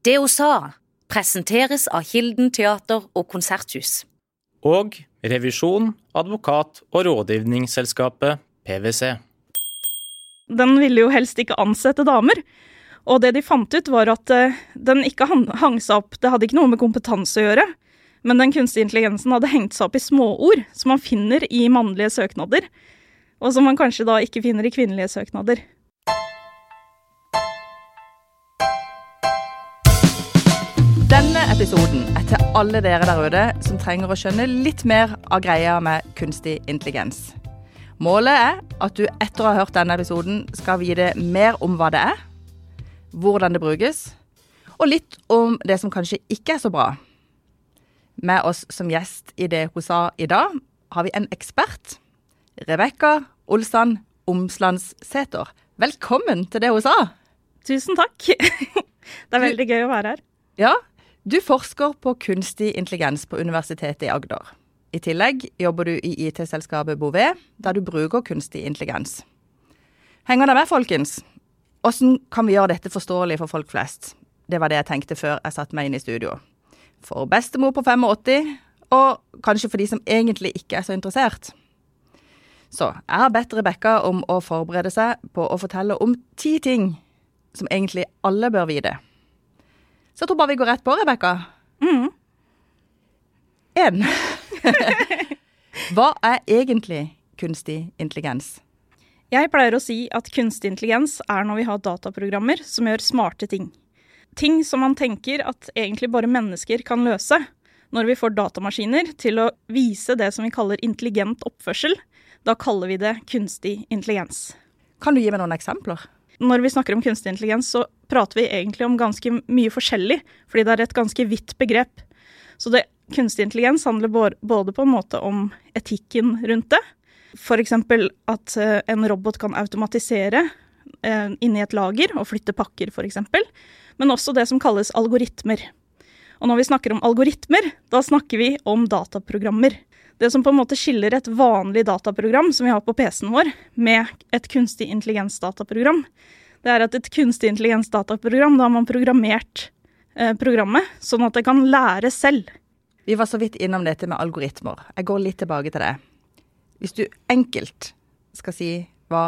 Det hun sa, presenteres av Kilden teater og konserthus. Og revisjon, advokat og rådgivningsselskapet PwC. Den ville jo helst ikke ansette damer. Og det de fant ut, var at eh, den ikke hang, hang seg opp Det hadde ikke noe med kompetanse å gjøre. Men den kunstige intelligensen hadde hengt seg opp i småord som man finner i mannlige søknader. Og som man kanskje da ikke finner i kvinnelige søknader. Denne episoden er til alle dere der ute som trenger å skjønne litt mer av greia med kunstig intelligens. Målet er at du etter å ha hørt denne episoden skal vite mer om hva det er, hvordan det brukes, og litt om det som kanskje ikke er så bra. Med oss som gjest i det hun sa i dag, har vi en ekspert. Rebekka Olsand Omslandseter. Velkommen til det hun sa. Tusen takk. Det er veldig gøy å være her. Ja, du forsker på kunstig intelligens på Universitetet i Agder. I tillegg jobber du i IT-selskapet Bouvet, der du bruker kunstig intelligens. Henger det med, folkens? Hvordan kan vi gjøre dette forståelig for folk flest? Det var det jeg tenkte før jeg satte meg inn i studio. For bestemor på 85, og kanskje for de som egentlig ikke er så interessert. Så jeg har bedt Rebekka om å forberede seg på å fortelle om ti ting som egentlig alle bør vite. Så jeg tror bare vi går rett på, Rebekka. Mm. En. Hva er egentlig kunstig intelligens? Jeg pleier å si at kunstig intelligens er når vi har dataprogrammer som gjør smarte ting. Ting som man tenker at egentlig bare mennesker kan løse. Når vi får datamaskiner til å vise det som vi kaller intelligent oppførsel, da kaller vi det kunstig intelligens. Kan du gi meg noen eksempler? Når vi snakker om kunstig intelligens, så prater vi egentlig om ganske mye forskjellig, fordi det er et ganske vidt begrep. Så det, kunstig intelligens handler både på en måte om etikken rundt det. F.eks. at eh, en robot kan automatisere eh, inni et lager og flytte pakker, f.eks. Men også det som kalles algoritmer. Og når vi snakker om algoritmer, da snakker vi om dataprogrammer. Det som på en måte skiller et vanlig dataprogram som vi har på PC-en vår, med et kunstig intelligens-dataprogram, det er at et kunstig intelligens-dataprogram, da har man programmert eh, programmet sånn at det kan lære selv. Vi var så vidt innom dette med algoritmer. Jeg går litt tilbake til det. Hvis du enkelt skal si hva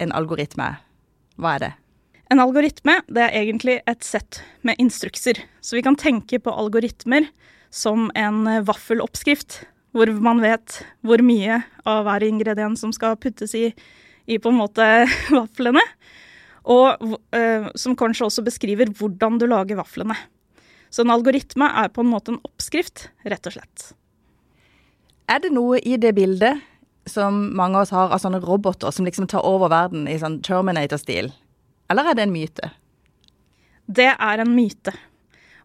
en algoritme er, hva er det? En algoritme det er egentlig et sett med instrukser. Så vi kan tenke på algoritmer som en vaffeloppskrift, hvor man vet hvor mye av hver ingrediens som skal puttes i, i på en måte vaflene. Og uh, som kanskje også beskriver hvordan du lager vaflene. Så en algoritme er på en måte en oppskrift, rett og slett. Er det noe i det bildet som mange av oss har av sånne roboter som liksom tar over verden i sånn Terminator-stil? Eller er det en myte? Det er en myte.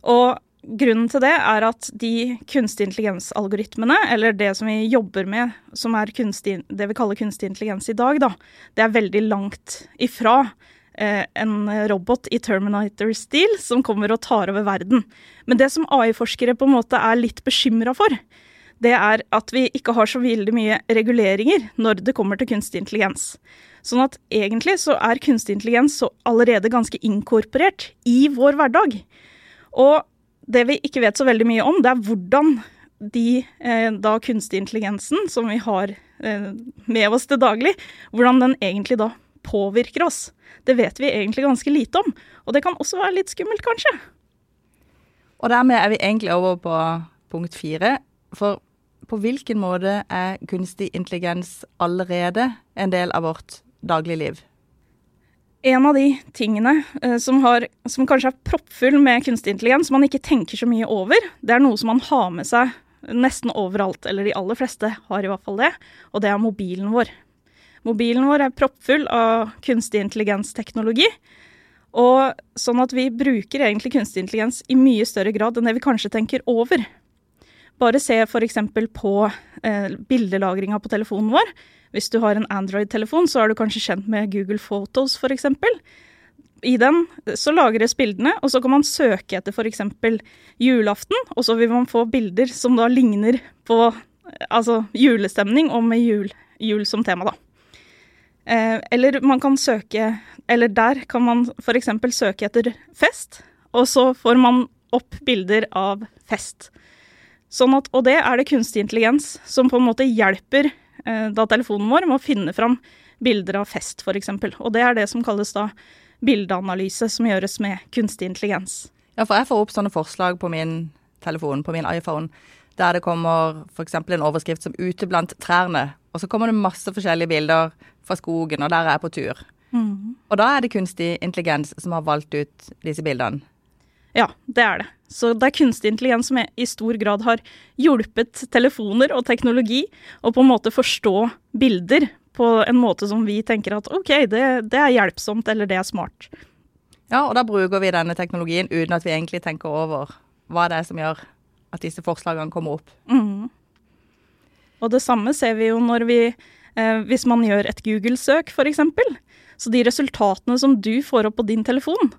Og grunnen til det er at de kunstig intelligens-algoritmene, eller det som vi jobber med, som er kunstig, det vi kaller kunstig intelligens i dag, da, det er veldig langt ifra eh, en robot i Terminator-stil som kommer og tar over verden. Men det som AI-forskere på en måte er litt bekymra for, det er at vi ikke har så veldig mye reguleringer når det kommer til kunstig intelligens. Sånn at egentlig så er kunstig intelligens allerede ganske inkorporert i vår hverdag. Og det vi ikke vet så veldig mye om, det er hvordan de eh, da kunstig intelligensen som vi har eh, med oss til daglig, hvordan den egentlig da påvirker oss. Det vet vi egentlig ganske lite om. Og det kan også være litt skummelt, kanskje. Og dermed er vi egentlig over på punkt fire. For på hvilken måte er kunstig intelligens allerede en del av vårt dagligliv? En av de tingene uh, som, har, som, kanskje er proppfull med kunstig intelligens, som man ikke tenker så mye over, det er noe som man har med seg nesten overalt, eller de aller fleste har i hvert fall det, og det er mobilen vår. Mobilen vår er proppfull av kunstig intelligens-teknologi. Og sånn at vi bruker egentlig kunstig intelligens i mye større grad enn det vi kanskje tenker over. Bare se f.eks. på eh, bildelagringa på telefonen vår. Hvis du har en Android-telefon, så er du kanskje kjent med Google Photos f.eks. I den så lagres bildene, og så kan man søke etter f.eks. julaften, og så vil man få bilder som da ligner på altså julestemning og med jul, jul som tema, da. Eh, eller man kan søke Eller der kan man f.eks. søke etter fest, og så får man opp bilder av fest. Sånn at, og det er det kunstig intelligens som på en måte hjelper eh, da telefonen vår med å finne fram bilder av fest, f.eks. Og det er det som kalles da bildeanalyse, som gjøres med kunstig intelligens. Ja, for jeg får opp sånne forslag på min telefon, på min iPhone, der det kommer f.eks. en overskrift som 'Ute blant trærne', og så kommer det masse forskjellige bilder fra skogen, og der er jeg på tur. Mm. Og da er det kunstig intelligens som har valgt ut disse bildene. Ja, det er det. Så det er kunstig intelligens som i stor grad har hjulpet telefoner og teknologi å på en måte forstå bilder på en måte som vi tenker at OK, det, det er hjelpsomt, eller det er smart. Ja, og da bruker vi denne teknologien uten at vi egentlig tenker over hva det er som gjør at disse forslagene kommer opp. Mm. Og det samme ser vi jo når vi eh, Hvis man gjør et Google-søk, f.eks. Så de resultatene som du får opp på din telefon,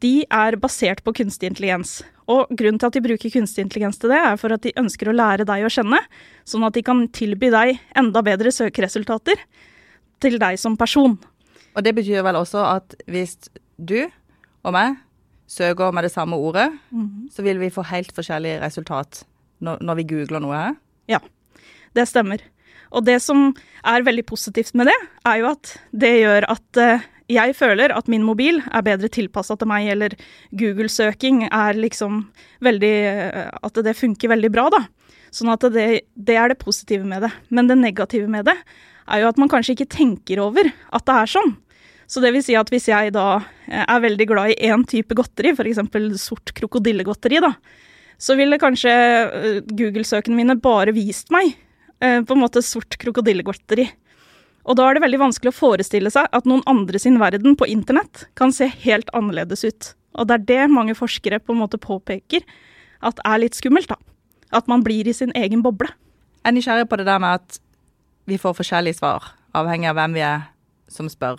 de er basert på kunstig intelligens. Og grunnen til at de bruker kunstig intelligens til det, er for at de ønsker å lære deg å kjenne, sånn at de kan tilby deg enda bedre søkeresultater til deg som person. Og det betyr vel også at hvis du og meg søker med det samme ordet, Mhm. så vil vi få helt forskjellige resultat når, når vi googler noe her. Ja, det stemmer. Og det som er veldig positivt med det, er jo at det gjør at eh, jeg føler at min mobil er bedre tilpassa til meg, eller Google-søking er liksom veldig eh, At det funker veldig bra, da. Sånn at det, det er det positive med det. Men det negative med det er jo at man kanskje ikke tenker over at det er sånn. Så det vil si at hvis jeg da eh, er veldig glad i én type godteri, f.eks. sort krokodillegodteri, da, så ville kanskje eh, Google-søkene mine bare vist meg på en måte sort krokodillegodteri. Og da er det veldig vanskelig å forestille seg at noen andre sin verden på internett kan se helt annerledes ut. Og det er det mange forskere på en måte påpeker at er litt skummelt, da. At man blir i sin egen boble. Jeg er nysgjerrig på det der med at vi får forskjellige svar, avhengig av hvem vi er som spør.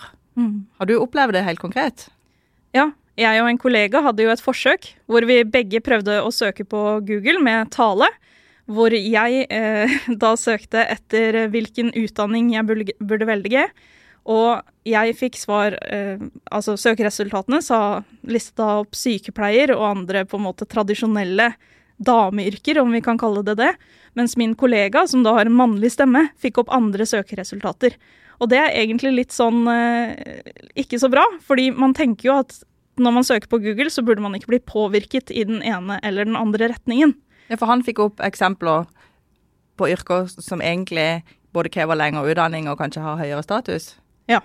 Har du opplevd det helt konkret? Ja, jeg og en kollega hadde jo et forsøk hvor vi begge prøvde å søke på Google med tale. Hvor jeg eh, da søkte etter hvilken utdanning jeg burde, velge. Og jeg fikk svar eh, Altså søkeresultatene sa lista opp sykepleier og andre på en måte tradisjonelle dameyrker, om vi kan kalle det det. Mens min kollega, som da har en mannlig stemme, fikk opp andre søkeresultater. Og det er egentlig litt sånn eh, ikke så bra, fordi man tenker jo at når man søker på Google, så burde man ikke bli påvirket i den ene eller den andre retningen. Ja, for han fikk opp eksempler på yrker som egentlig både krever lengre utdanning og kanskje har høyere status. Ja.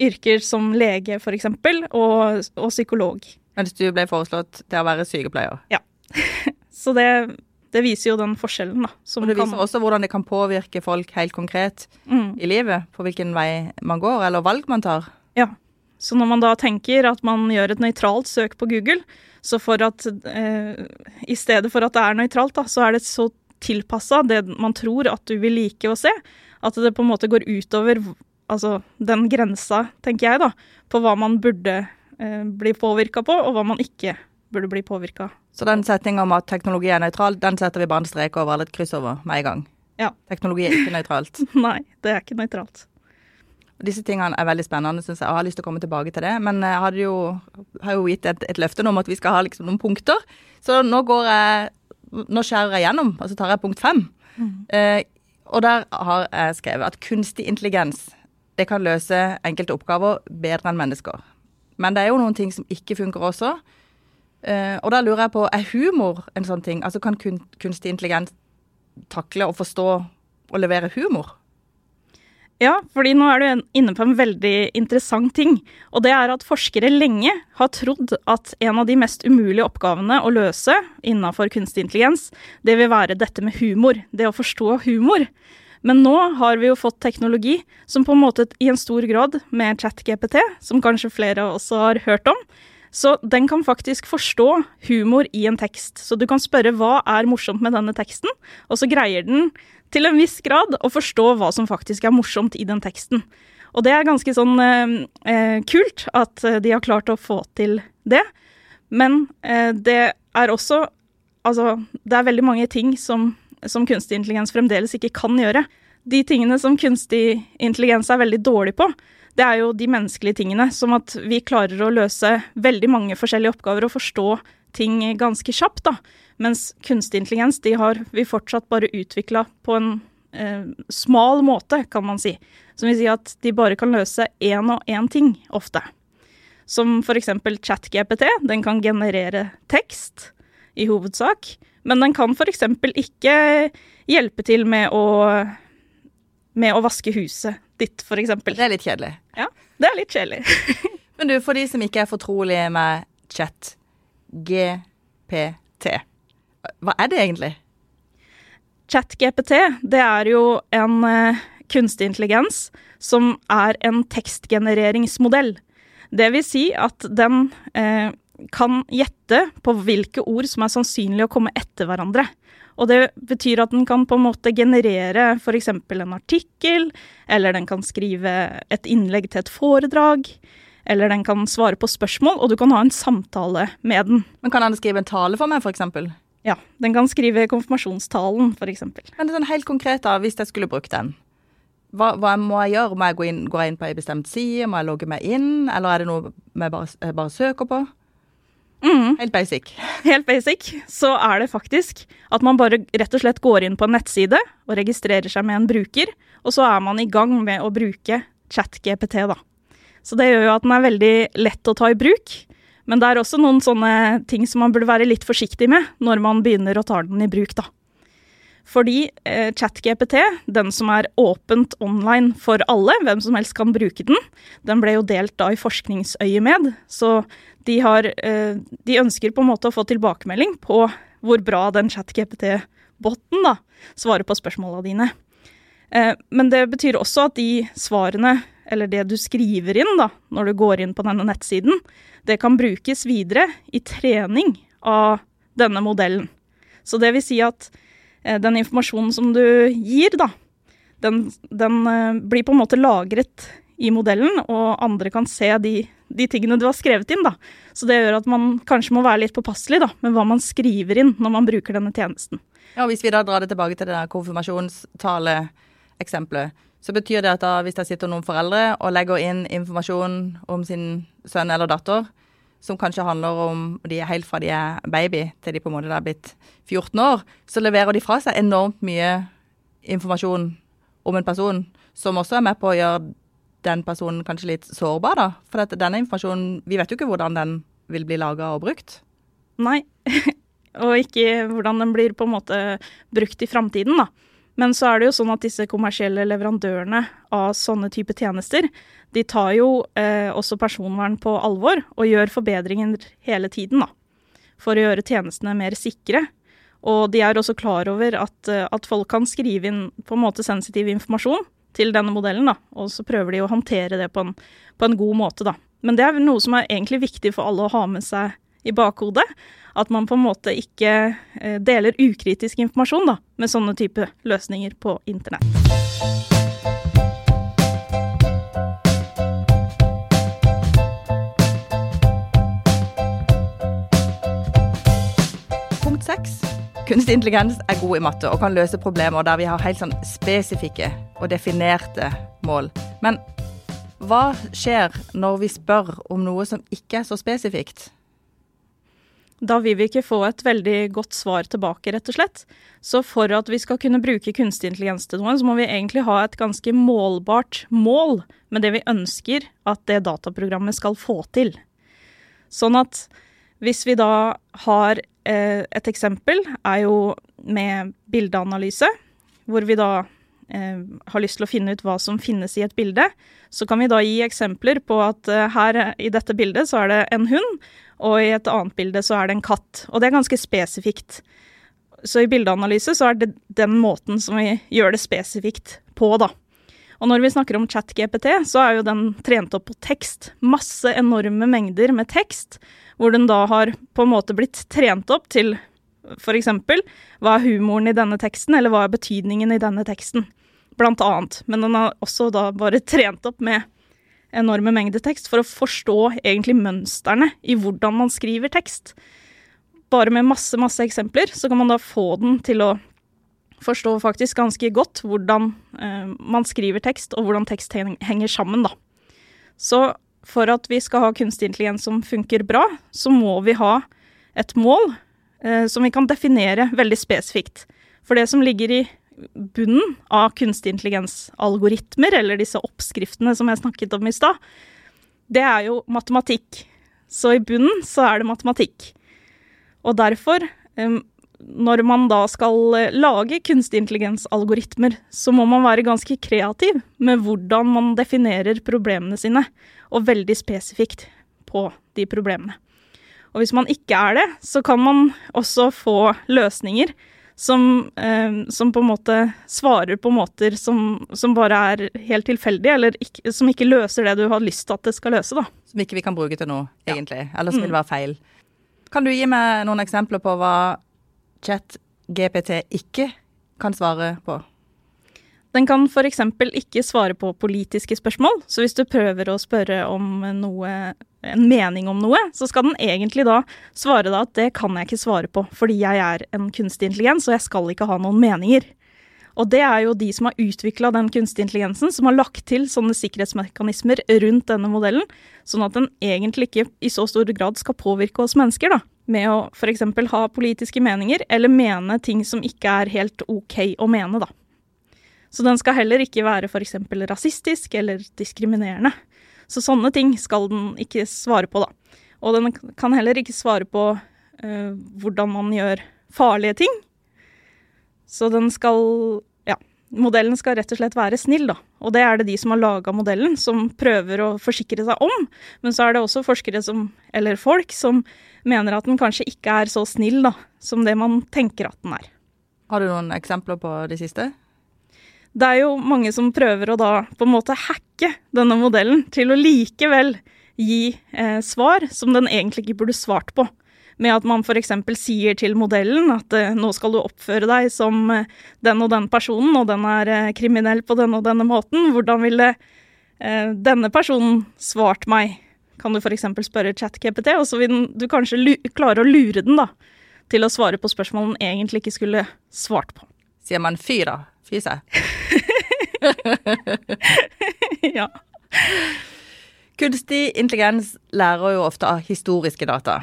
Yrker som lege, eksempel, og, og psykolog. Mens du ble foreslått til å være sykepleier. Ja. Så det, det viser jo den forskjellen, da. Som Og det kan- viser også hvordan det kan påvirke folk helt konkret mm. i livet, på hvilken vei man går, eller valg man tar. Ja. Så når man da tenker at man gjør et nøytralt søk på Google, så for at eh, I stedet for at det er nøytralt, da, så er det så tilpassa det man tror at du vil like å se, at det på en måte går utover altså, den grensa, tenker jeg, da, på hva man burde eh, bli påvirka på, og hva man ikke burde bli påvirka. Så den setninga om at teknologi er nøytral, den setter vi bare en strek over eller et kryss over med en gang. Ja. Teknologi er ikke nøytralt. Nei, det er ikke nøytralt. Disse tingene er veldig spennende, syns jeg. Jeg har lyst til å komme tilbake til det. Men jeg hadde jo, har jo gitt et, et løfte om at vi skal ha liksom noen punkter. Så nå går jeg Nå skjærer jeg gjennom, og så tar jeg punkt fem. Eh, og der har jeg skrevet at kunstig intelligens det kan løse enkelte oppgaver bedre enn mennesker. Men det er jo noen ting som ikke funker også. Eh, og da lurer jeg på, er humor en sånn ting? Altså kan kun, kunstig intelligens takle å forstå og levere humor? Ja, fordi nå er du inne på en veldig interessant ting. Og det er at forskere lenge har trodd at en av de mest umulige oppgavene å løse innafor kunstig intelligens, det vil være dette med humor. Det å forstå humor. Men nå har vi jo fått teknologi som på en måte i en stor grad, med ChatGPT, som kanskje flere av oss har hørt om, så den kan faktisk forstå humor i en tekst. Så du kan spørre hva er morsomt med denne teksten, og så greier den til en viss grad å forstå hva som faktisk er morsomt i den teksten. Og det er ganske sånn eh, eh, kult at eh, de har klart å få til det. Men eh, det er også Altså, det er veldig mange ting som, som kunstig intelligens fremdeles ikke kan gjøre. De tingene som kunstig intelligens er veldig dårlig på, det er jo de menneskelige tingene. Som at vi klarer å løse veldig mange forskjellige oppgaver og forstå ting ganske kjapt. da. Mens kunstig intelligens de har vi fortsatt bare utvikla på en eh, smal måte, kan man si. Som vil si at de bare kan løse én og én ting ofte. Som eksempel ChatGPT. Den kan generere tekst, i hovedsak. Men den kan eksempel ikke hjelpe til med å, med å vaske huset ditt, eksempel. Det er litt kjedelig. Ja, det er litt kjedelig. Men du, for de som ikke er fortrolige med chat, GPT, hva er det egentlig? ChatGPT det er jo en uh, kunstig intelligens som er en tekstgenereringsmodell. Det vil si at den uh, kan gjette på hvilke ord som er sannsynlig å komme etter hverandre. Og det betyr at den kan på en måte generere f.eks. en artikkel, eller den kan skrive et innlegg til et foredrag, eller den kan svare på spørsmål, og du kan ha en samtale med den. Men kan den skrive en tale for meg, f.eks.? Ja, den kan skrive konfirmasjonstalen, f.eks. Men det sånn helt konkret, da, hvis jeg skulle brukt den. Hva, hva, må jeg gjøre? Må jeg gå inn, gå inn på ei bestemt side? Må jeg logge meg inn? Eller er det noe jeg bare, jeg bare søker på? Mm. Helt basic. Helt basic. Så er det faktisk at man bare rett og slett går inn på en nettside og registrerer seg med en bruker, og så er man i gang med å bruke ChatGPT, da. Så det gjør jo at den er veldig lett å ta i bruk. Men det er også noen sånne ting som man burde være litt forsiktig med når man begynner å ta den i bruk, da. Fordi eh, ChatGPT, den som er åpent online for alle, hvem som helst kan bruke den, den ble jo delt da i forskningsøyemed, så de, har, eh, de ønsker på en måte å få tilbakemelding på hvor bra den ChatGPT-botten svarer på spørsmåla dine. Eh, men det betyr også at de svarene, eller det du skriver inn da, når du går inn på denne nettsiden, det kan brukes videre i trening av denne modellen. Så det vil si at Eh, den informasjonen som du gir, da, den, den, eh, blir på en måte lagret i modellen, og andre kan se de, de, tingene du har skrevet inn. da. Så det gjør at man kanskje må være litt påpasselig da, med hva man skriver inn når man bruker denne tjenesten. Ja, og Hvis vi da drar det tilbake til det der konfirmasjonstaleeksempelet, så betyr det at da hvis det sitter noen foreldre og legger inn informasjon om sin sønn eller datter, som kanskje handler om de er helt fra de er baby til de på en måte er blitt 14 år, så leverer de fra seg enormt mye informasjon om en person, som også er med på å gjøre den personen kanskje litt sårbar, da. For denne informasjonen, vi vet jo ikke hvordan den vil bli laga og brukt. Nei, og ikke hvordan den blir på en måte brukt i framtiden, da. Men så er det jo sånn at disse kommersielle leverandørene av sånne type tjenester, de tar jo eh, også personvern på alvor og gjør forbedringer hele tiden, da. For å gjøre tjenestene mer sikre. Og de er også klar over at, eh, at folk kan skrive inn på en måte sensitiv informasjon til denne modellen, da. Og så prøver de å håndtere det på en, på en god måte, da. Men det er noe som er egentlig viktig for alle å ha med seg i bakhodet. At man på en måte ikke eh, deler ukritisk informasjon da, med sånne type løsninger på internett. Punkt 6. Kunstig intelligens er god i matte og kan løse problemer der vi har helt sånn spesifikke og definerte mål. Men hva skjer når vi spør om noe som ikke er så spesifikt? Da vil vi ikke få et veldig godt svar tilbake, rett og slett. Så for at vi skal kunne bruke kunstig intelligens til noe, så må vi egentlig ha et ganske målbart mål med det vi ønsker at det dataprogrammet skal få til. Sånn at hvis vi da har eh, et eksempel, er jo med bildeanalyse, hvor vi da eh, har lyst til å finne ut hva som finnes i et bilde, så kan vi da gi eksempler på at eh, her i dette bildet så er det en hund, og i et annet bilde så er det en katt. Og det er ganske spesifikt. Så i bildeanalyse så er det den måten som vi gjør det spesifikt på, da. Og når vi snakker om ChatGPT, så er jo den trent opp på tekst. Masse enorme mengder med tekst, hvor den da har på en måte blitt trent opp til f.eks. hva er humoren i denne teksten, eller hva er betydningen i denne teksten, blant annet. Men den har også da bare trent opp med enorme mengder tekst for å forstå egentlig mønstrene i hvordan man skriver tekst. Bare med masse, masse eksempler så kan man da få den til å forstå faktisk ganske godt hvordan eh, man skriver tekst, og hvordan tekst henger sammen, da. Så for at vi skal ha kunstig intelligens som funker bra, så må vi ha et mål eh, som vi kan definere veldig spesifikt. For det som ligger i bunnen av kunstig intelligens-algoritmer, eller disse oppskriftene som jeg snakket om i stad, det er jo matematikk. Så i bunnen så er det matematikk. Og derfor, når man da skal eh, lage kunstig intelligens-algoritmer, så må man være ganske kreativ med hvordan man definerer problemene sine, og veldig spesifikt på de problemene. Og hvis man ikke er det, så kan man også få løsninger som, eh, som på en måte svarer på måter som, som bare er helt tilfeldige, eller ikke, som ikke løser det du har lyst til at det skal løse, da. Som ikke vi kan bruke til noe, egentlig, ja. eller som mm. vil være feil. Kan du gi meg noen eksempler på hva chat GPT ikke kan svare på? Den kan f.eks. ikke svare på politiske spørsmål, så hvis du prøver å spørre om noe, en mening om noe, så skal den egentlig da svare da at det kan jeg ikke svare på, fordi jeg er en kunstig intelligens og jeg skal ikke ha noen meninger. Og det er jo de som har utvikla den kunstige intelligensen, som har lagt til sånne sikkerhetsmekanismer rundt denne modellen, sånn at den egentlig ikke i så stor grad skal påvirke oss mennesker, da. Med å f.eks. ha politiske meninger, eller mene ting som ikke er helt OK å mene, da. Så den skal heller ikke være f.eks. rasistisk eller diskriminerende. Så sånne ting skal den ikke svare på, da. Og den kan heller ikke svare på uh, hvordan man gjør farlige ting. Så den skal Ja. Modellen skal rett og slett være snill, da. Og det er det de som har laga modellen, som prøver å forsikre seg om. Men så er det også forskere som, eller folk, som mener at den kanskje ikke er så snill da, som det man tenker at den er. Har du noen eksempler på de siste? Det er jo mange som prøver å da på en måte hacke denne modellen til å likevel gi eh, svar som den egentlig ikke burde svart på. Med at man f.eks. sier til modellen at eh, nå skal du oppføre deg som eh, den og den personen, og den er eh, kriminell på denne og denne måten. Hvordan ville eh, denne personen svart meg? Kan du f.eks. spørre ChatKPT, og så vil den, du kanskje klare å lure den da, til å svare på spørsmål den egentlig ikke skulle svart på. Sier man fy, da? Fy seg. ja. Kunstig intelligens lærer jo ofte av historiske data.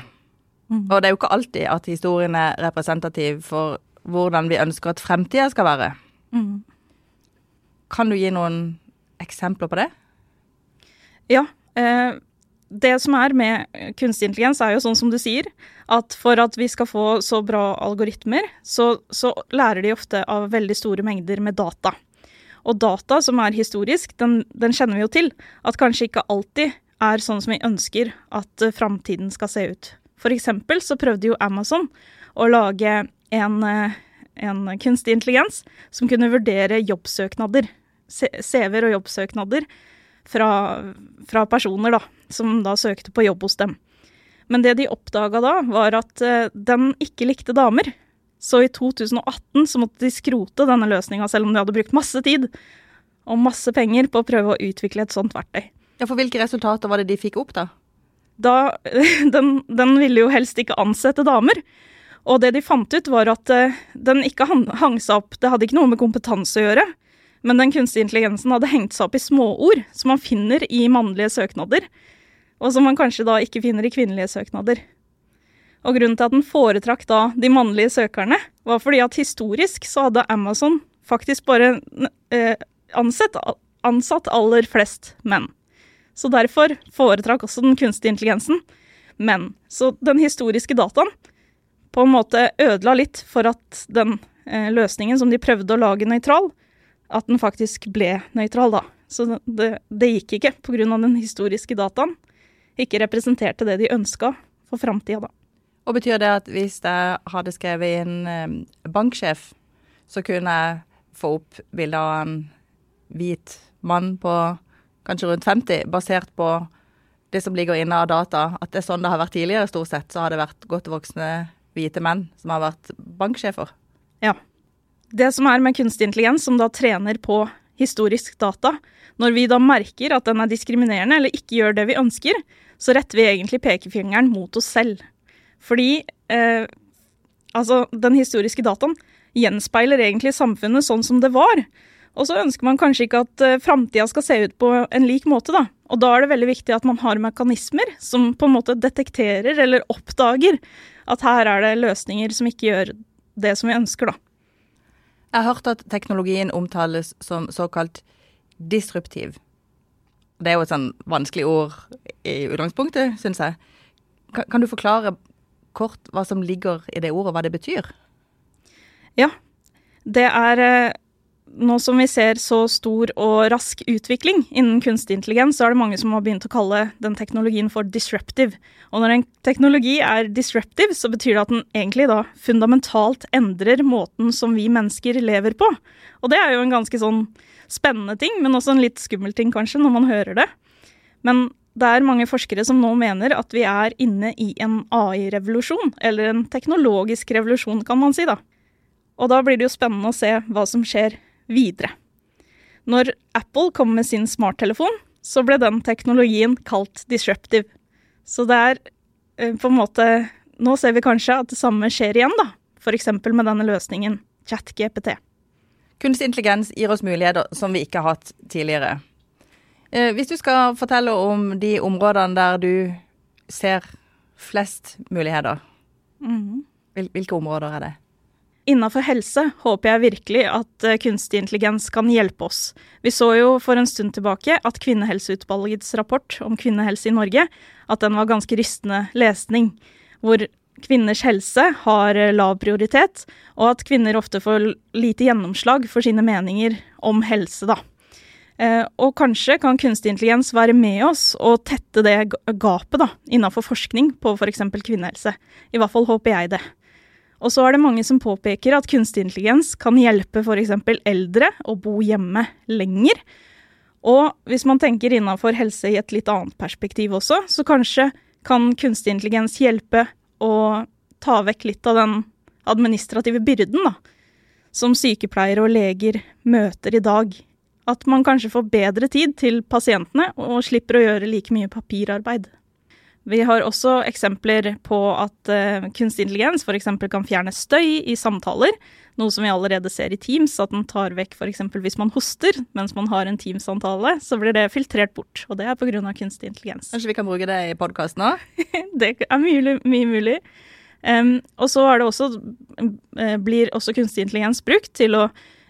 Mm. Og det er jo ikke alltid at historien er representativ for hvordan vi ønsker at fremtida skal være. Mm. Kan du gi noen eksempler på det? Ja. Eh, det som er med kunstig intelligens, er jo sånn som du sier, at for at vi skal få så bra algoritmer, så, så lærer de ofte av veldig store mengder med data. Og data som er historisk, den, den, kjenner vi jo til. At kanskje ikke alltid er sånn som vi ønsker at uh, framtiden skal se ut. For eksempel så prøvde jo Amazon å lage en, uh, en kunstig intelligens som kunne vurdere jobbsøknader, CV-er og jobbsøknader fra, fra, personer da, som da søkte på jobb hos dem. Men det de oppdaga da, var at uh, den ikke likte damer. Så i 2018 så måtte de skrote denne løsninga, selv om de hadde brukt masse tid og masse penger på å prøve å utvikle et sånt verktøy. Ja, For hvilke resultater var det de fikk opp, da? da den, den, ville jo helst ikke ansette damer. Og det de fant ut, var at uh, den ikke hang seg opp Det hadde ikke noe med kompetanse å gjøre, men den kunstige intelligensen hadde hengt seg opp i småord som man finner i mannlige søknader, og som man kanskje da ikke finner i kvinnelige søknader. Og grunnen til at den foretrakk da de mannlige søkerne, var fordi at historisk så hadde Amazon faktisk bare eh, ansett, ansatt aller flest menn. Så derfor foretrakk også den kunstige intelligensen menn. Så den historiske dataen på en måte ødela litt for at den eh, løsningen som de prøvde å lage nøytral, at den faktisk ble nøytral, da. Så det, det gikk ikke pga. den historiske dataen. Ikke representerte det de ønska for framtida, da. Og betyr det at hvis jeg hadde skrevet inn eh, banksjef, så kunne jeg få opp bilde av en hvit mann på kanskje rundt 50, basert på det som ligger inne av data, at det er sånn det har vært tidligere, stort sett, så har det vært godt voksne hvite menn som har vært banksjefer. Ja. Det som er med kunstig intelligens, som da trener på historisk data, når vi da merker at den er diskriminerende eller ikke gjør det vi ønsker, så retter vi egentlig pekefingeren mot oss selv. Fordi eh, altså, den historiske dataen gjenspeiler egentlig samfunnet sånn som det var. Og så ønsker man kanskje ikke at uh, framtida skal se ut på en lik måte, da. Og da er det veldig viktig at man har mekanismer som på en måte detekterer eller oppdager at her er det løsninger som ikke gjør det som vi ønsker, da. Jeg har hørt at teknologien omtales som såkalt disruptiv. Det er jo et sånn vanskelig ord i utgangspunktet, syns jeg. Kan, du forklare kort hva som ligger i det ordet, hva det betyr? Ja. Det er eh, nå som vi ser så stor og rask utvikling innen kunstig intelligens, så er det mange som har begynt å kalle den teknologien for disruptive. Og når en teknologi er disruptive, så betyr det at den egentlig da fundamentalt endrer måten som vi mennesker lever på. Og det er jo en ganske sånn spennende ting, men også en litt skummel ting kanskje, når man hører det. Men det er mange forskere som nå mener at vi er inne i en AI-revolusjon, eller en teknologisk revolusjon, kan man si, da. Og da blir det jo spennende å se hva som skjer videre. Når Apple kom med sin smarttelefon, så ble den teknologien kalt disruptive. Så det er eh, på en måte Nå ser vi kanskje at det samme skjer igjen, da. F.eks. med denne løsningen ChatGPT. Kunstig intelligens gir oss muligheter som vi ikke har hatt tidligere. Eh, hvis du skal fortelle om de områdene der du ser flest muligheter, mm. hvilke områder er det? Innenfor helse håper jeg virkelig at eh, kunstig intelligens kan hjelpe oss. Vi så jo for en stund tilbake at Kvinnehelseutvalgets rapport om kvinnehelse i Norge at den var ganske rystende lesning. Hvor kvinners helse har eh, lav prioritet, og at kvinner ofte får lite gjennomslag for sine meninger om helse, da. Eh, og kanskje kan kunstig intelligens være med oss og tette det gapet da, innenfor forskning på f.eks. kvinnehelse. I hvert fall håper jeg det. Og så er det mange som påpeker at kunstig intelligens kan hjelpe f.eks. eldre å bo hjemme lenger. Og hvis man tenker innenfor helse i et litt annet perspektiv også, så kanskje kan kunstig intelligens hjelpe å ta vekk litt av den administrative byrden da, som sykepleiere og leger møter i dag. At man kanskje får bedre tid til pasientene og slipper å gjøre like mye papirarbeid. Vi har også eksempler på at uh, kunstig intelligens f.eks. kan fjerne støy i samtaler, noe som vi allerede ser i Teams, at den tar vekk f.eks. hvis man hoster mens man har en Teams-samtale, så blir det filtrert bort. Og det er pga. kunstig intelligens. Kanskje vi kan bruke det i podkasten òg? det er mye, mye mulig. Um, og så også, uh, blir også kunstig intelligens brukt til å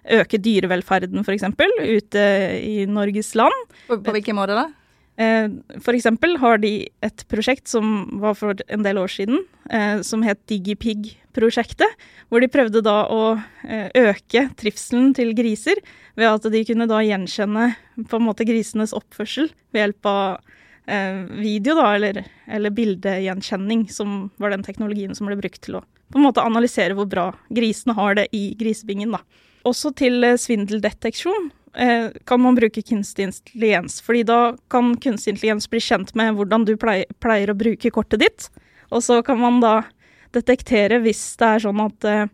øke dyrevelferden, f.eks., ute i Norges land. På, på hvilken måte da? Eh, for eksempel har de et prosjekt som var for en del år siden, eh, som het DigiPig-prosjektet. Hvor de prøvde da å eh, øke trivselen til griser ved at de kunne da gjenkjenne på en måte grisenes oppførsel ved hjelp av video, da, eller, eller bildegjenkjenning, som var den teknologien som ble brukt til å på en måte analysere hvor bra grisene har det i grisebingen. da. Også til svindeldeteksjon kan man bruke kunstig intelligens. fordi da kan kunstig intelligens bli kjent med hvordan du pleier, å bruke kortet ditt. Og så kan man da detektere hvis det er sånn at, eh,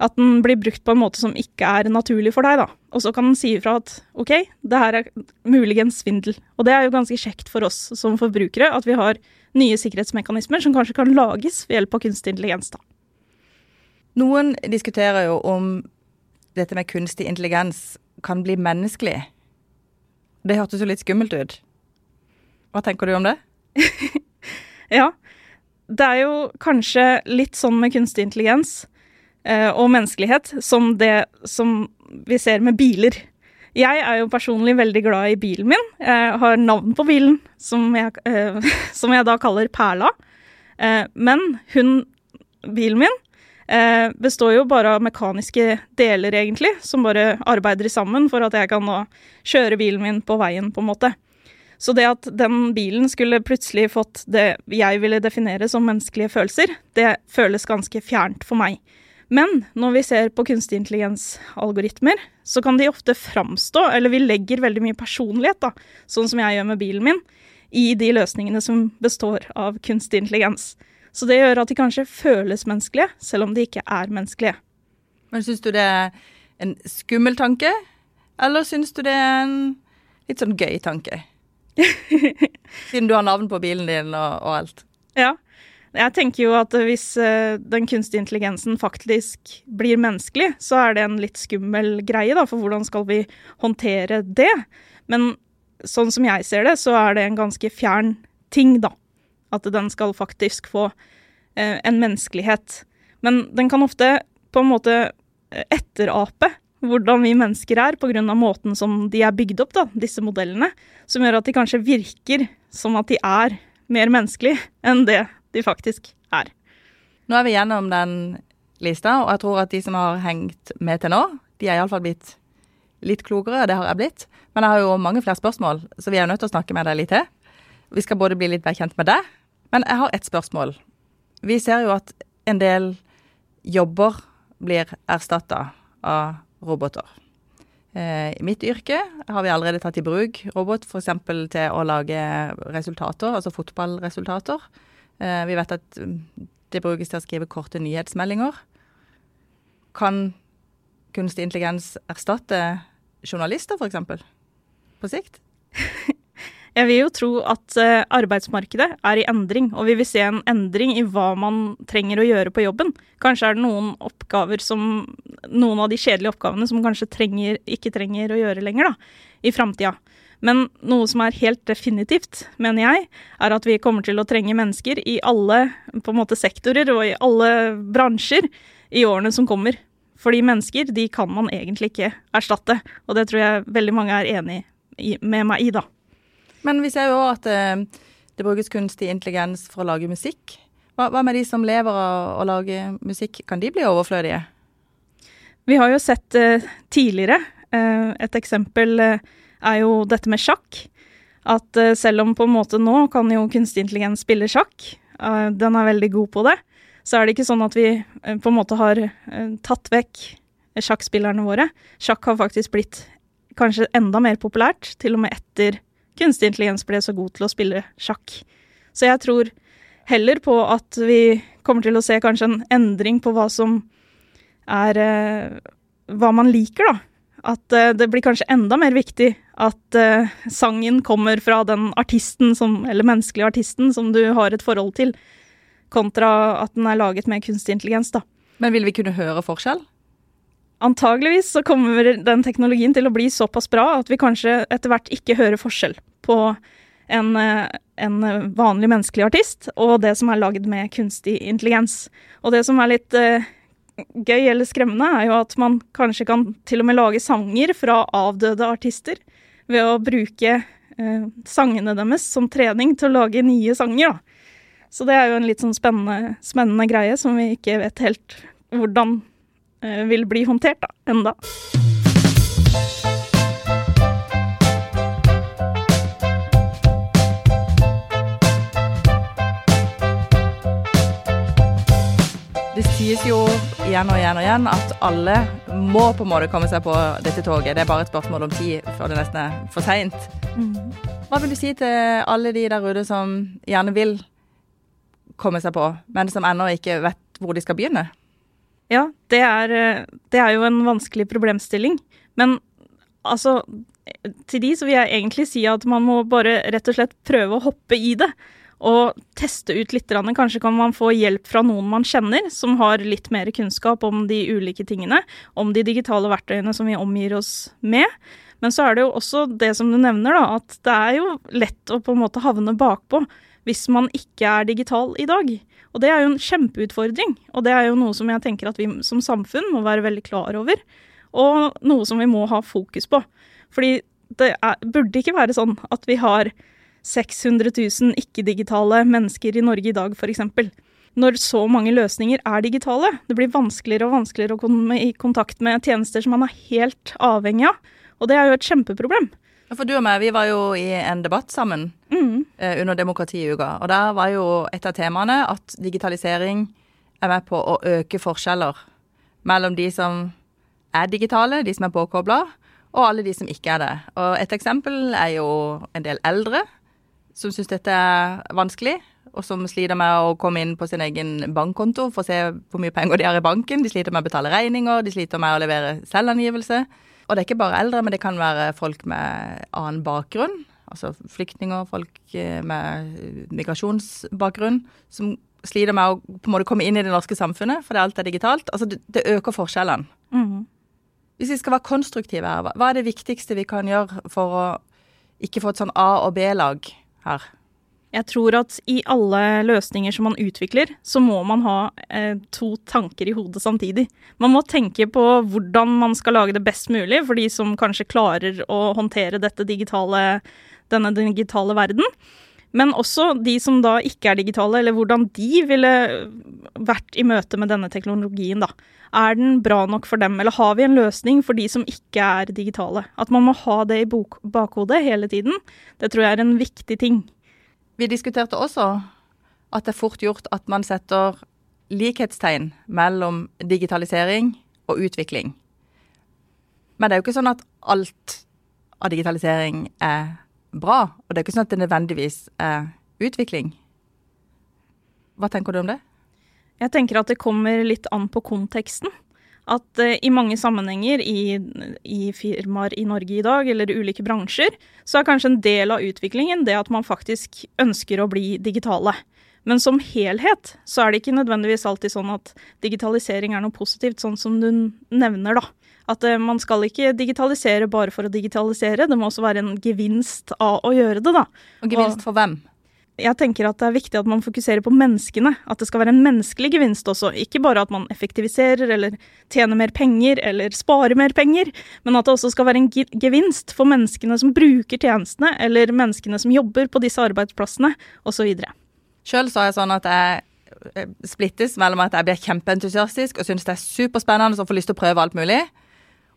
at den blir brukt på en måte som ikke er naturlig for deg, da. Og så kan den si ifra at OK, det her er muligens svindel. Og det er jo ganske kjekt for oss som forbrukere at vi har nye sikkerhetsmekanismer som kanskje kan lages ved hjelp av kunstig intelligens, da. Noen diskuterer jo om dette med kunstig intelligens kan bli menneskelig. Det hørtes jo litt skummelt ut. Hva tenker du om det? ja. Det er jo kanskje litt sånn med kunstig intelligens eh, og menneskelighet som det som vi ser med biler. Jeg er jo personlig veldig glad i bilen min. Jeg har navn på bilen, som jeg, eh, som jeg da kaller Perla. Eh, men hun, bilen min, eh, består jo bare av mekaniske deler, egentlig, som bare arbeider sammen for at jeg kan nå kjøre bilen min på veien, på en måte. Så det at den bilen skulle plutselig fått det jeg ville definere som menneskelige følelser, det føles ganske fjernt for meg. Men når vi ser på kunstig intelligens-algoritmer, så kan de ofte framstå, eller vi legger veldig mye personlighet, da, sånn som jeg gjør med bilen min, i de løsningene som består av kunstig intelligens. Så det gjør at de kanskje føles menneskelige, selv om de ikke er menneskelige. Men syns du det er en skummel tanke, eller syns du det er en litt sånn gøy tanke? Siden du har navn på bilen din og, og alt. Ja. Jeg tenker jo at hvis eh, den kunstige intelligensen faktisk blir menneskelig, så er det en litt skummel greie, da, for hvordan skal vi håndtere det? Men sånn som jeg ser det, så er det en ganske fjern ting, da. At den skal faktisk få eh, en menneskelighet. Men den kan ofte på en måte eh, etterape hvordan vi mennesker er, pga. måten som de er bygd opp, da, disse modellene. Som gjør at de kanskje virker som at de er mer menneskelige enn det de faktisk er. Nå er vi gjennom den lista, og jeg tror at de som har hengt med til nå, de er iallfall blitt litt klokere. Det har jeg blitt. Men jeg har jo mange flere spørsmål, så vi er jo nødt til å snakke med deg litt til. Vi skal både bli litt bedre kjent med deg, men jeg har ett spørsmål. Vi ser jo at en del jobber blir erstatta av roboter. Eh, I mitt yrke har vi allerede tatt i bruk robot f.eks. til å lage resultater, altså fotballresultater. Eh, vi vet at mm, det brukes til å skrive korte nyhetsmeldinger. Kan kunstig intelligens erstatte journalister, f.eks.? På sikt? Jeg vil jo tro at uh, arbeidsmarkedet er i endring, og vi vil se en endring i hva man trenger å gjøre på jobben. Kanskje er det noen oppgaver som Noen av de kjedelige oppgavene som kanskje trenger, ikke trenger å gjøre lenger, da, i framtida. Men noe som er helt definitivt, mener jeg, er at vi kommer til å trenge mennesker i alle måte, sektorer og i alle bransjer i årene som kommer. Fordi mennesker, de kan man egentlig ikke erstatte. Og det tror jeg veldig mange er enig med meg i, da. Men vi ser jo at eh, det brukes kunstig intelligens for å lage musikk. Hva, hva med de som lever av å lage musikk, kan de bli overflødige? Vi har jo sett uh, tidligere uh, Et eksempel uh, er jo dette med sjakk. At selv om på en måte nå kan jo kunstig intelligens spille sjakk, den er veldig god på det, så er det ikke sånn at vi på en måte har tatt vekk sjakkspillerne våre. Sjakk har faktisk blitt kanskje enda mer populært, til og med etter kunstig intelligens ble så god til å spille sjakk. Så jeg tror heller på at vi kommer til å se kanskje en endring på hva som er eh, Hva man liker, da. At eh, det blir kanskje enda mer viktig at eh, sangen kommer fra den artisten som Eller menneskelige artisten som du har et forhold til, kontra at den er laget med kunstig intelligens, da. Men vil vi kunne høre forskjell? Antageligvis så kommer den teknologien til å bli såpass bra at vi kanskje etter hvert ikke hører forskjell på en, eh, en vanlig menneskelig artist og det som er lagd med kunstig intelligens. Og det som er litt uh, gøy eller skremmende, er jo at man kanskje kan til og med lage sanger fra avdøde artister ved å bruke uh, sangene deres som trening til å lage nye sanger. Da. Så det er jo en litt sånn spennende, spennende greie som vi ikke vet helt hvordan vil bli håndtert da, enda. Det sies jo igjen og igjen og igjen at alle må på en måte komme seg på dette toget. Det er bare et spørsmål om tid før det nesten er for seint. Mm. Hva vil du si til alle de der ute som gjerne vil komme seg på, men som ennå ikke vet hvor de skal begynne? Ja, det er, eh, det er jo en vanskelig problemstilling. Men altså Til de så vil jeg egentlig si at man må bare rett og slett prøve å hoppe i det. Og teste ut litt. Kanskje kan man få hjelp fra noen man kjenner, som har litt mer kunnskap om de ulike tingene. Om de digitale verktøyene som vi omgir oss med. Men så er det jo også det som du nevner, da, at det er jo lett å på en måte havne bakpå hvis man ikke er digital i dag. Og det er jo en kjempeutfordring, og det er jo noe som jeg tenker at vi som samfunn må være veldig klar over, og noe som vi må ha fokus på. Fordi det er, burde ikke være sånn at vi har 600 000 ikke-digitale mennesker i Norge i dag, f.eks. Når så mange løsninger er digitale. Det blir vanskeligere og vanskeligere å komme i kontakt med tjenester som man er helt avhengig av. Og det er jo et kjempeproblem. For du og meg, vi var jo i en debatt sammen mm. eh, under demokratiuka. Og der var jo et av temaene at digitalisering er med på å øke forskjeller mellom de som er digitale, de som er påkobla, og alle de som ikke er det. Og et eksempel er jo en del eldre som syns dette er vanskelig, og som sliter med å komme inn på sin egen bankkonto for å se hvor mye penger de har i banken. De sliter med å betale regninger, de sliter med å levere selvangivelse. Og det er ikke bare eldre, men det kan være folk med annen bakgrunn. Altså flyktninger, folk eh, med migrasjonsbakgrunn, som sliter med å på en måte komme inn i det norske samfunnet, fordi alt er digitalt. Altså, det, øker forskjellene. Mhm. Hvis vi skal være konstruktive her, hva er det viktigste vi kan gjøre for å ikke få et sånn A- og B-lag her? Jeg tror at i alle løsninger som man utvikler, så må man ha eh, to tanker i hodet samtidig. Man må tenke på hvordan man skal lage det best mulig for de som kanskje klarer å håndtere digitale, denne digitale verden. Men også de som da ikke er digitale, eller hvordan de ville vært i møte med denne teknologien, da. Er den bra nok for dem, eller har vi en løsning for de som ikke er digitale? At man må ha det i bakhodet hele tiden, det tror jeg er en viktig ting. Vi diskuterte også at det er fort gjort at man setter likhetstegn mellom digitalisering og utvikling. Men det er jo ikke sånn at alt av digitalisering er bra, og det er ikke sånn at det nødvendigvis er utvikling. Hva tenker du om det? Jeg tenker at det kommer litt an på konteksten. At eh, i mange sammenhenger i, i firmaer i Norge i dag, eller ulike bransjer, så er kanskje en del av utviklingen det at man faktisk ønsker å bli digitale. Men som helhet så er det ikke nødvendigvis alltid sånn at digitalisering er noe positivt, sånn som du nevner, da. At eh, man skal ikke digitalisere bare for å digitalisere, det må også være en gevinst av å gjøre det, da. Og gevinst for hvem? Jeg tenker at det er viktig at man fokuserer på menneskene. At det skal være en menneskelig gevinst også. Ikke bare at man effektiviserer eller tjener mer penger eller sparer mer penger, men at det også skal være en gevinst for menneskene som bruker tjenestene, eller menneskene som jobber på disse arbeidsplassene, osv. Sjøl så er jeg sånn at jeg eh, splittes mellom at jeg blir kjempeentusiastisk og syns det er superspennende og får lyst til å prøve alt mulig.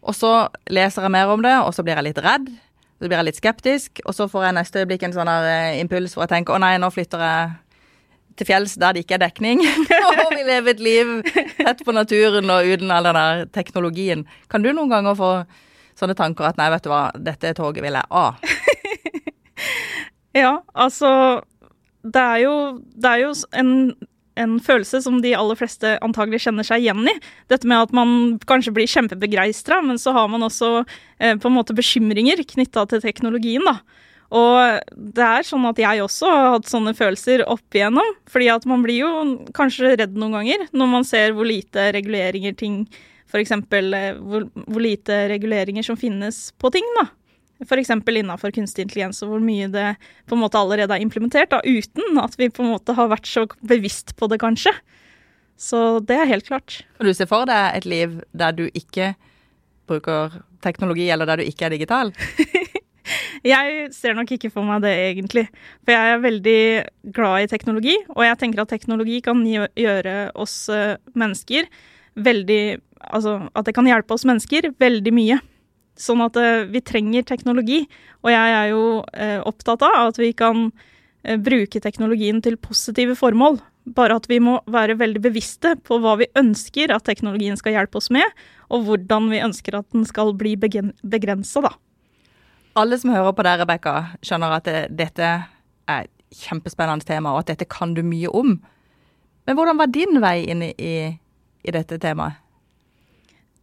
Og så leser jeg mer om det, og så blir jeg litt redd. Så blir jeg litt skeptisk, og så får jeg neste øyeblikk en sånn her eh, impuls hvor jeg tenker å nei, nå flytter jeg til fjells der det ikke er dekning, og vi lever et liv tett på naturen og uten all den der teknologien. Kan du noen ganger få sånne tanker at nei, vet du hva, dette toget vil jeg av? Ja, altså Det er jo, det er jo en, en følelse som de aller fleste antagelig kjenner seg igjen i. Dette med at man kanskje blir kjempebegeistra, men så har man også eh, på en måte bekymringer knytta til teknologien, da. Og det er sånn at jeg også har hatt sånne følelser opp igjennom. Fordi at man blir jo kanskje redd noen ganger når man ser hvor lite reguleringer ting F.eks. Hvor, hvor lite reguleringer som finnes på ting, da. F.eks. innafor kunstig intelligens, og hvor mye det på en måte allerede er implementert, da, uten at vi på en måte har vært så bevisst på det, kanskje. Så det er helt klart. Kan du se for deg et liv der du ikke bruker teknologi, eller der du ikke er digital? Jeg ser nok ikke for meg det, egentlig. For jeg er veldig glad i teknologi, og jeg tenker at teknologi kan gjøre oss eh, mennesker veldig Altså at det kan hjelpe oss mennesker veldig mye. Sånn at eh, vi trenger teknologi. Og jeg er jo eh, opptatt av at vi kan eh, bruke teknologien til positive formål. Bare at vi må være veldig bevisste på hva vi ønsker at teknologien skal hjelpe oss med, og hvordan vi ønsker at den skal bli begrensa, da. Alle som hører på deg, Rebekka, skjønner at det, dette er et kjempespennende tema, og at dette kan du mye om. Men hvordan var din vei inn i, i, i dette temaet?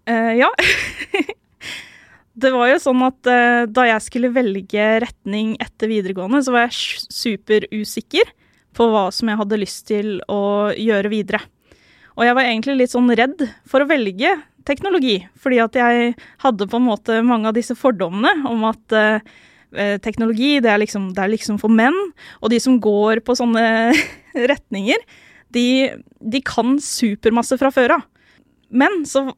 Uh, ja. det var jo sånn at uh, da jeg skulle velge retning etter videregående, så var jeg superusikker på hva som jeg hadde lyst til å gjøre videre. Og jeg var egentlig litt sånn redd for å velge teknologi, fordi at jeg hadde på en måte mange av disse fordommene om at eh, teknologi, det er, liksom, det er liksom for menn, og de som går på sånne retninger, de, de kan supermasse fra før av. Men så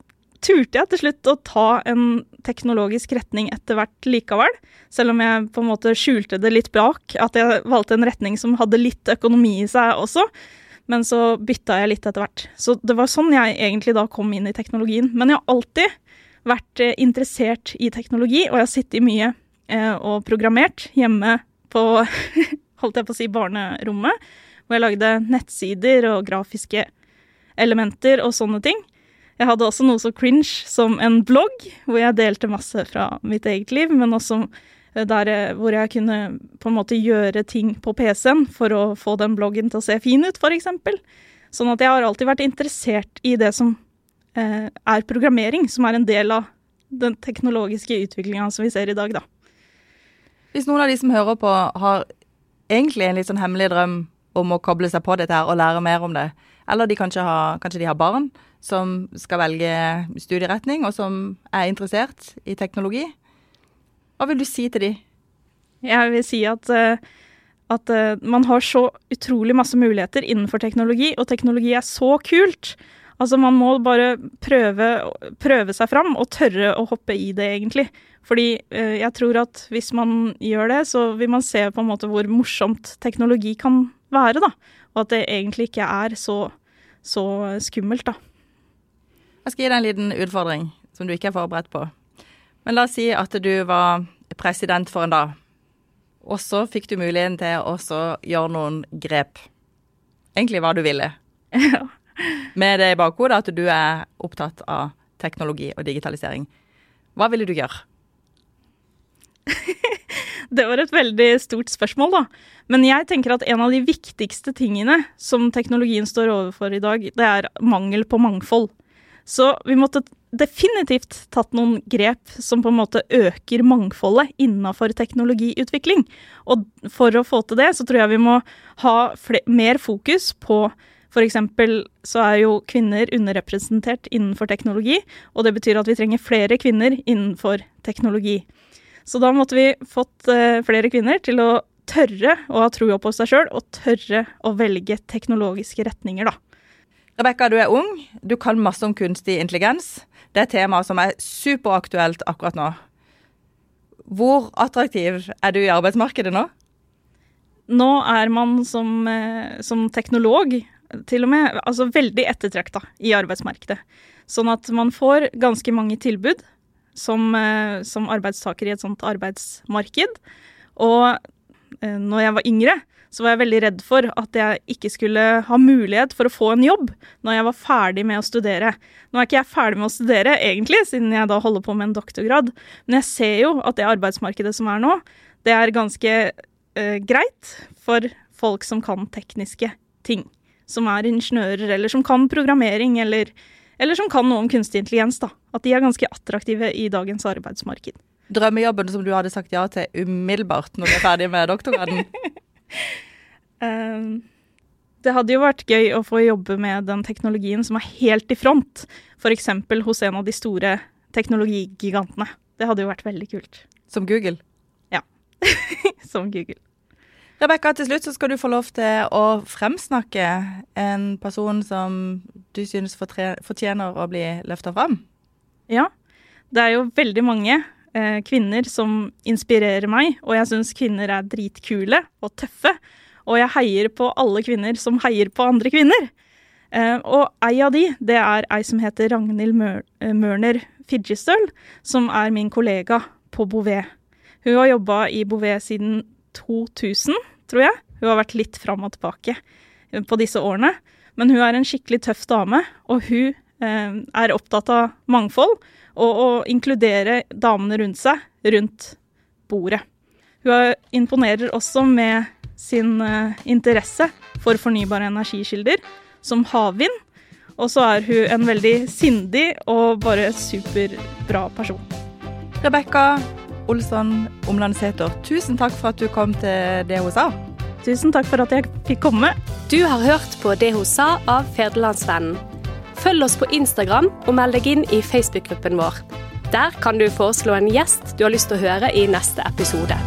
turte jeg til slutt å ta en teknologisk retning etter hvert likevel. Selv om jeg på en måte skjulte det litt bak, at jeg valgte en retning som hadde litt økonomi i seg også. Men så bytta jeg litt etter hvert. Så det var sånn jeg egentlig da kom inn i teknologien. Men jeg har alltid vært eh, interessert i teknologi, og jeg har sittet mye eh, og programmert hjemme på holdt jeg på å si barnerommet, hvor jeg lagde nettsider og grafiske elementer og sånne ting. Jeg hadde også noe så cringe som en blogg, hvor jeg delte masse fra mitt eget liv, men også eh, der hvor jeg kunne på en måte gjøre ting på PC-en for å få den bloggen til å se fin ut, f.eks. Sånn at jeg har alltid vært interessert i det som eh, er programmering, som er en del av den teknologiske utviklinga som vi ser i dag, da. Hvis noen av de som hører på, har egentlig en litt sånn hemmelig drøm om å koble seg på dette her og lære mer om det. Eller de kanskje, har, kanskje de har barn som skal velge studieretning, og som er interessert i teknologi. Hva vil du si til de? Jeg vil si at, eh, at eh, man har så utrolig masse muligheter innenfor teknologi, og teknologi er så kult. Altså, man må bare prøve, prøve seg fram og tørre å hoppe i det, egentlig. Fordi eh, jeg tror at hvis man gjør det, så vil man se på en måte hvor morsomt teknologi kan være, da. Og at det egentlig ikke er så, så skummelt, da. Jeg skal gi deg en liten utfordring som du ikke er forberedt på. Men la oss si at du var president for en dag, og så fikk du muligheten til å gjøre noen grep. Egentlig hva du ville. Ja. Med det i bakhodet at du er opptatt av teknologi og digitalisering. Hva ville du gjøre? det var et veldig stort spørsmål, da. Men jeg tenker at en av de viktigste tingene som teknologien står overfor i dag, det er mangel på mangfold. Så vi måtte definitivt tatt noen grep som på en måte øker mangfoldet innafor teknologiutvikling. Og for å få til det, så tror jeg vi må ha mer fokus på F.eks. så er jo kvinner underrepresentert innenfor teknologi, og det betyr at vi trenger flere kvinner innenfor teknologi. Så da måtte vi fått uh, flere kvinner til å tørre å ha trua på seg sjøl, og tørre å velge teknologiske retninger, da. Rebekka, du er ung, du kan masse om kunstig intelligens. Det er et tema som er superaktuelt akkurat nå. Hvor attraktiv er du i arbeidsmarkedet nå? Nå er man som, uh, som teknolog til og med altså veldig ettertrakta i arbeidsmarkedet. Sånn at man får ganske mange tilbud som, eh, som arbeidstaker i et sånt arbeidsmarked. Og eh, når jeg var yngre, så var jeg veldig redd for at jeg ikke skulle ha mulighet for å få en jobb når jeg var ferdig med å studere. Nå er ikke jeg ferdig med å studere, egentlig, siden jeg da holder på med en doktorgrad, men jeg ser jo at det arbeidsmarkedet som er nå, det er ganske eh, greit for folk som kan tekniske ting som er ingeniører, eller som kan programmering, eller, eller som kan noe om kunstig intelligens. da. At de er ganske attraktive i dagens arbeidsmarked. Drømmejobben som du hadde sagt ja til umiddelbart når du er ferdig med doktorgraden? um, det hadde jo vært gøy å få jobbe med den teknologien som er helt i front. F.eks. hos en av de store teknologigigantene. Det hadde jo vært veldig kult. Som Google? Ja. som Google. Rebekka, til slutt så skal du få lov til å fremsnakke en person som du synes fortjener å bli løfta fram. Ja. Det er jo veldig mange eh, kvinner som inspirerer meg, og jeg syns kvinner er dritkule og tøffe. Og jeg heier på alle kvinner som heier på andre kvinner. Eh, og ei av de, det er ei som heter Ragnhild eh, Mørner Fidjestøl, som er min kollega på Bouvet. Hun har jobba i Bouvet siden 2000 tror jeg. Hun har vært litt fram og tilbake på disse årene. Men hun er en skikkelig tøff dame, og hun eh, er opptatt av mangfold og å inkludere damene rundt seg rundt bordet. Hun imponerer også med sin eh, interesse for fornybare energikilder, som havvind. Og så er hun en veldig sindig og bare superbra person. Rebekka, Olsson Omlandseter, tusen takk for at du kom til Det hun sa. Tusen takk for at jeg fikk komme. Du har hørt på Det hun sa av Federlandsvennen. Følg oss på Instagram og meld deg inn i Facebook-gruppen vår. Der kan du foreslå en gjest du har lyst til å høre i neste episode.